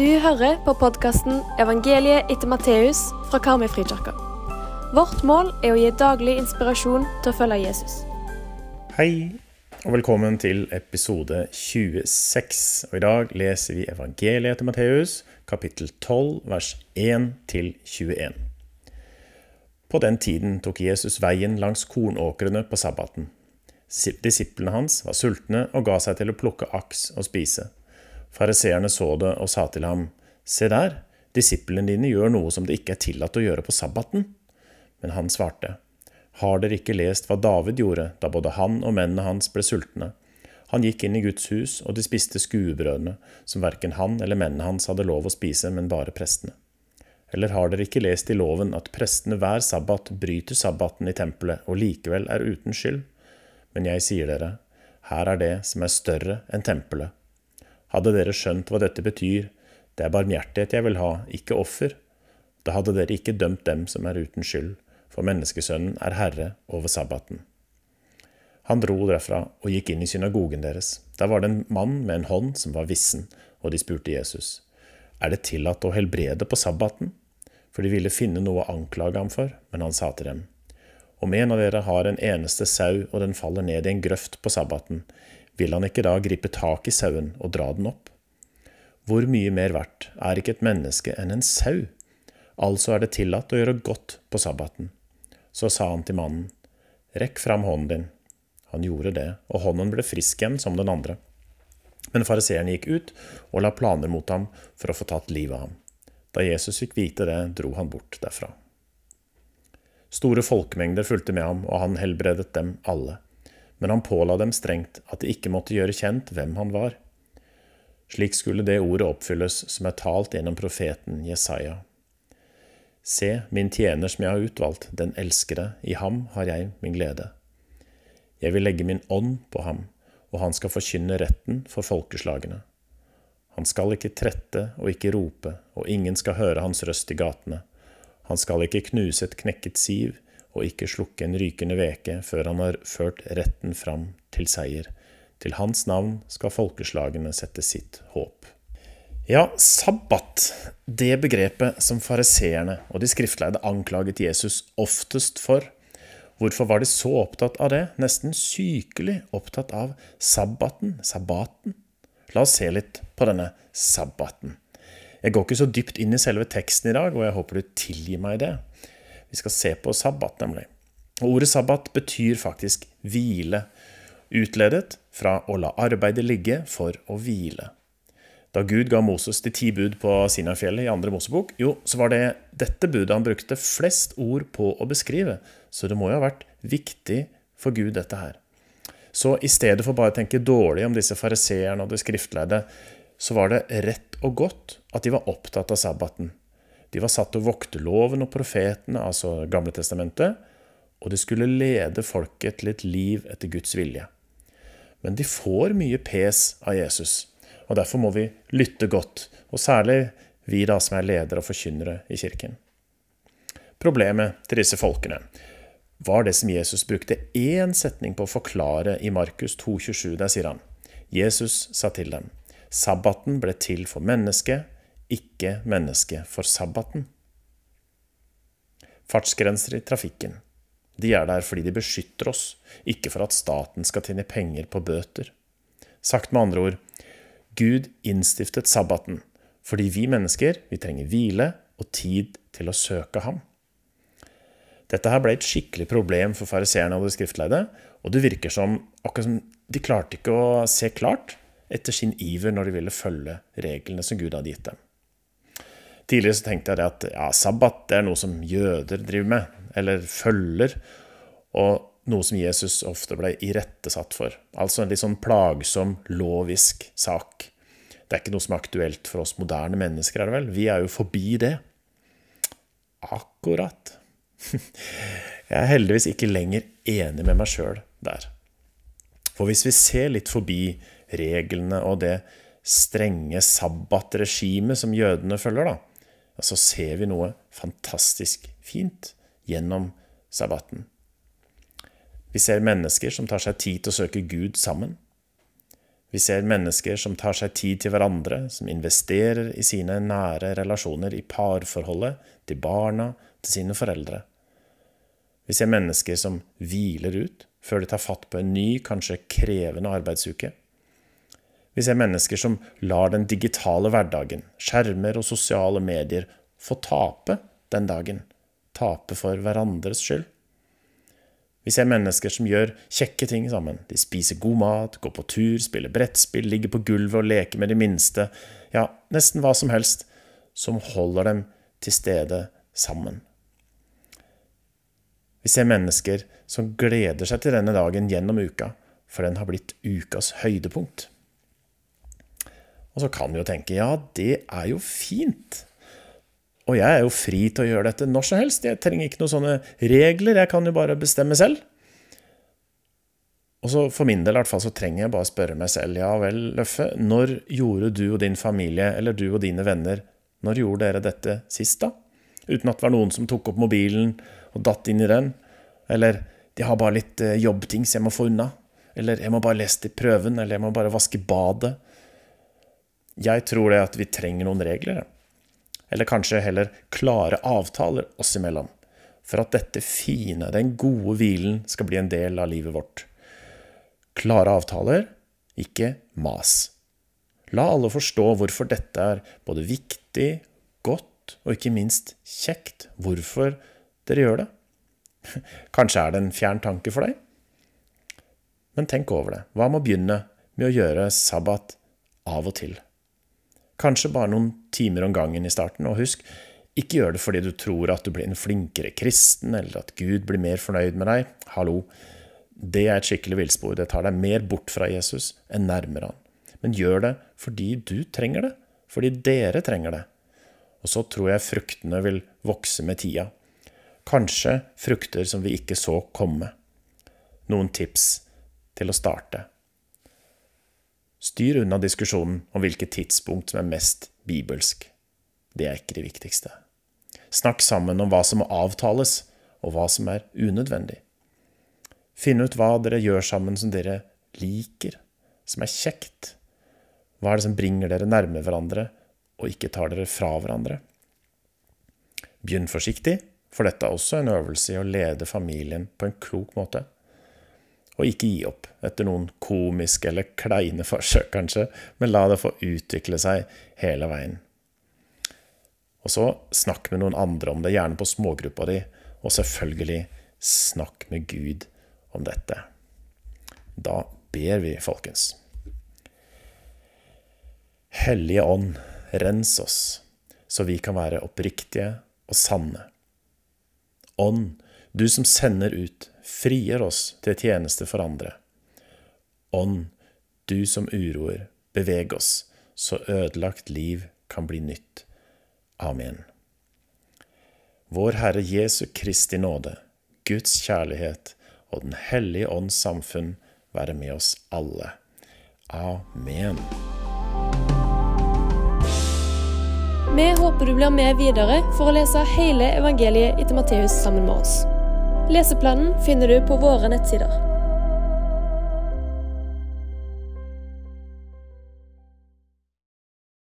Du hører på podkasten 'Evangeliet etter Matteus' fra Karmøyfrikirka. Vårt mål er å gi daglig inspirasjon til å følge Jesus. Hei, og velkommen til episode 26. Og I dag leser vi evangeliet etter Matteus, kapittel 12, vers 1-21. På den tiden tok Jesus veien langs kornåkrene på sabbaten. Disiplene hans var sultne og ga seg til å plukke aks og spise. Fariseerne så det og sa til ham, Se der, disiplene dine gjør noe som det ikke er tillatt å gjøre på sabbaten. Men han svarte, Har dere ikke lest hva David gjorde da både han og mennene hans ble sultne? Han gikk inn i Guds hus, og de spiste skuebrødene, som verken han eller mennene hans hadde lov å spise, men bare prestene. Eller har dere ikke lest i loven at prestene hver sabbat bryter sabbaten i tempelet og likevel er uten skyld? Men jeg sier dere, her er det som er større enn tempelet. Hadde dere skjønt hva dette betyr, det er barmhjertighet jeg vil ha, ikke offer, da hadde dere ikke dømt dem som er uten skyld, for menneskesønnen er herre over sabbaten. Han dro derfra og gikk inn i synagogen deres. Der var det en mann med en hånd som var vissen, og de spurte Jesus, er det tillatt å helbrede på sabbaten? For de ville finne noe å anklage ham for, men han sa til dem, om en av dere har en eneste sau og den faller ned i en grøft på sabbaten, vil han ikke da gripe tak i sauen og dra den opp? Hvor mye mer verdt er ikke et menneske enn en sau? Altså er det tillatt å gjøre godt på sabbaten. Så sa han til mannen, rekk fram hånden din. Han gjorde det, og hånden ble frisk igjen som den andre. Men fariseeren gikk ut og la planer mot ham for å få tatt livet av ham. Da Jesus fikk vite det, dro han bort derfra. Store folkemengder fulgte med ham, og han helbredet dem alle men han påla dem strengt at de ikke måtte gjøre kjent hvem han var. Slik skulle det ordet oppfylles som er talt gjennom profeten Jesaja. Se, min tjener som jeg har utvalgt, den elskede, i ham har jeg min glede. Jeg vil legge min ånd på ham, og han skal forkynne retten for folkeslagene. Han skal ikke trette og ikke rope, og ingen skal høre hans røst i gatene. Han skal ikke knuse et knekket siv, og ikke slukke en rykende veke før han har ført retten fram til seier. Til hans navn skal folkeslagene sette sitt håp. Ja, sabbat, det begrepet som fariseerne og de skriftleide anklaget Jesus oftest for. Hvorfor var de så opptatt av det, nesten sykelig opptatt av sabbaten, sabbaten? La oss se litt på denne sabbaten. Jeg går ikke så dypt inn i selve teksten i dag, og jeg håper du tilgir meg det. Vi skal se på sabbat, nemlig. Og ordet sabbat betyr faktisk hvile, utledet fra å la arbeidet ligge for å hvile. Da Gud ga Moses de ti bud på Sinafjellet i andre Mosebok, jo, så var det dette budet han brukte flest ord på å beskrive, så det må jo ha vært viktig for Gud, dette her. Så i stedet for bare å tenke dårlig om disse fariseerne og det skriftleide, så var det rett og godt at de var opptatt av sabbaten. De var satt til å vokte loven og profetene, altså Gamle testamentet, og de skulle lede folket til et liv etter Guds vilje. Men de får mye pes av Jesus, og derfor må vi lytte godt, og særlig vi da som er ledere og forkynnere i kirken. Problemet til disse folkene var det som Jesus brukte én setning på å forklare i Markus 2,27. Der sier han Jesus sa til dem, sabbaten ble til for mennesket, ikke mennesket for sabbaten. Fartsgrenser i trafikken. De er der fordi de beskytter oss, ikke for at staten skal tjene penger på bøter. Sagt med andre ord, Gud innstiftet sabbaten fordi vi mennesker vi trenger hvile og tid til å søke ham. Dette her ble et skikkelig problem for fariseerne og de skriftleide, og det virker som akkurat som de klarte ikke å se klart etter sin iver når de ville følge reglene som Gud hadde gitt dem. Tidligere så tenkte jeg at ja, sabbat det er noe som jøder driver med, eller følger, og noe som Jesus ofte ble irettesatt for. Altså en litt sånn plagsom, lovisk sak. Det er ikke noe som er aktuelt for oss moderne mennesker, er det vel? Vi er jo forbi det. Akkurat. Jeg er heldigvis ikke lenger enig med meg sjøl der. For hvis vi ser litt forbi reglene og det strenge sabbatregimet som jødene følger, da, så ser vi noe fantastisk fint gjennom sabbaten. Vi ser mennesker som tar seg tid til å søke Gud sammen. Vi ser mennesker som tar seg tid til hverandre, som investerer i sine nære relasjoner, i parforholdet, til barna, til sine foreldre. Vi ser mennesker som hviler ut før de tar fatt på en ny, kanskje krevende arbeidsuke. Vi ser mennesker som lar den digitale hverdagen, skjermer og sosiale medier, få tape den dagen. Tape for hverandres skyld. Vi ser mennesker som gjør kjekke ting sammen. De spiser god mat, går på tur, spiller brettspill, ligger på gulvet og leker med de minste. Ja, nesten hva som helst som holder dem til stede sammen. Vi ser mennesker som gleder seg til denne dagen gjennom uka, for den har blitt ukas høydepunkt. Og så kan vi jo tenke ja, det er jo fint. Og jeg er jo fri til å gjøre dette når som helst. Jeg trenger ikke noen sånne regler, jeg kan jo bare bestemme selv. Og så For min del i hvert fall, så trenger jeg bare spørre meg selv ja vel, Løffe, når gjorde du og din familie, eller du og dine venner, når gjorde dere dette sist, da? Uten at det var noen som tok opp mobilen og datt inn i den. Eller de har bare litt eh, jobbting som jeg må få unna. Eller jeg må bare lese til prøven, eller jeg må bare vaske badet. Jeg tror det at vi trenger noen regler. Eller kanskje heller klare avtaler oss imellom. For at dette fine, den gode hvilen, skal bli en del av livet vårt. Klare avtaler, ikke mas. La alle forstå hvorfor dette er både viktig, godt og ikke minst kjekt. Hvorfor dere gjør det. Kanskje er det en fjern tanke for deg? Men tenk over det. Hva med å begynne med å gjøre sabbat av og til? Kanskje bare noen timer om gangen i starten. Og husk, ikke gjør det fordi du tror at du blir en flinkere kristen, eller at Gud blir mer fornøyd med deg. Hallo. Det er et skikkelig villspor. Det tar deg mer bort fra Jesus enn nærmere han. Men gjør det fordi du trenger det. Fordi dere trenger det. Og så tror jeg fruktene vil vokse med tida. Kanskje frukter som vi ikke så komme. Noen tips til å starte. Styr unna diskusjonen om hvilket tidspunkt som er mest bibelsk. Det er ikke det viktigste. Snakk sammen om hva som må avtales, og hva som er unødvendig. Finn ut hva dere gjør sammen som dere liker, som er kjekt. Hva er det som bringer dere nærme hverandre, og ikke tar dere fra hverandre? Begynn forsiktig, for dette er også en øvelse i å lede familien på en klok måte. Og ikke gi opp etter noen komiske eller kleine forsøk, kanskje, men la det få utvikle seg hele veien. Og så snakk med noen andre om det, gjerne på smågruppa di, og selvfølgelig snakk med Gud om dette. Da ber vi, folkens. Hellige Ånd, rens oss, så vi kan være oppriktige og sanne. Ånd, du som sender ut frigjør oss til tjeneste for andre. Ånd, du som uroer, beveg oss, så ødelagt liv kan bli nytt. Amen. Vår Herre Jesu Kristi nåde, Guds kjærlighet og Den hellige ånds samfunn være med oss alle. Amen. Vi håper du blir med videre for å lese hele evangeliet etter Matteus sammen med oss. Leseplanen finner du på våre nettsider.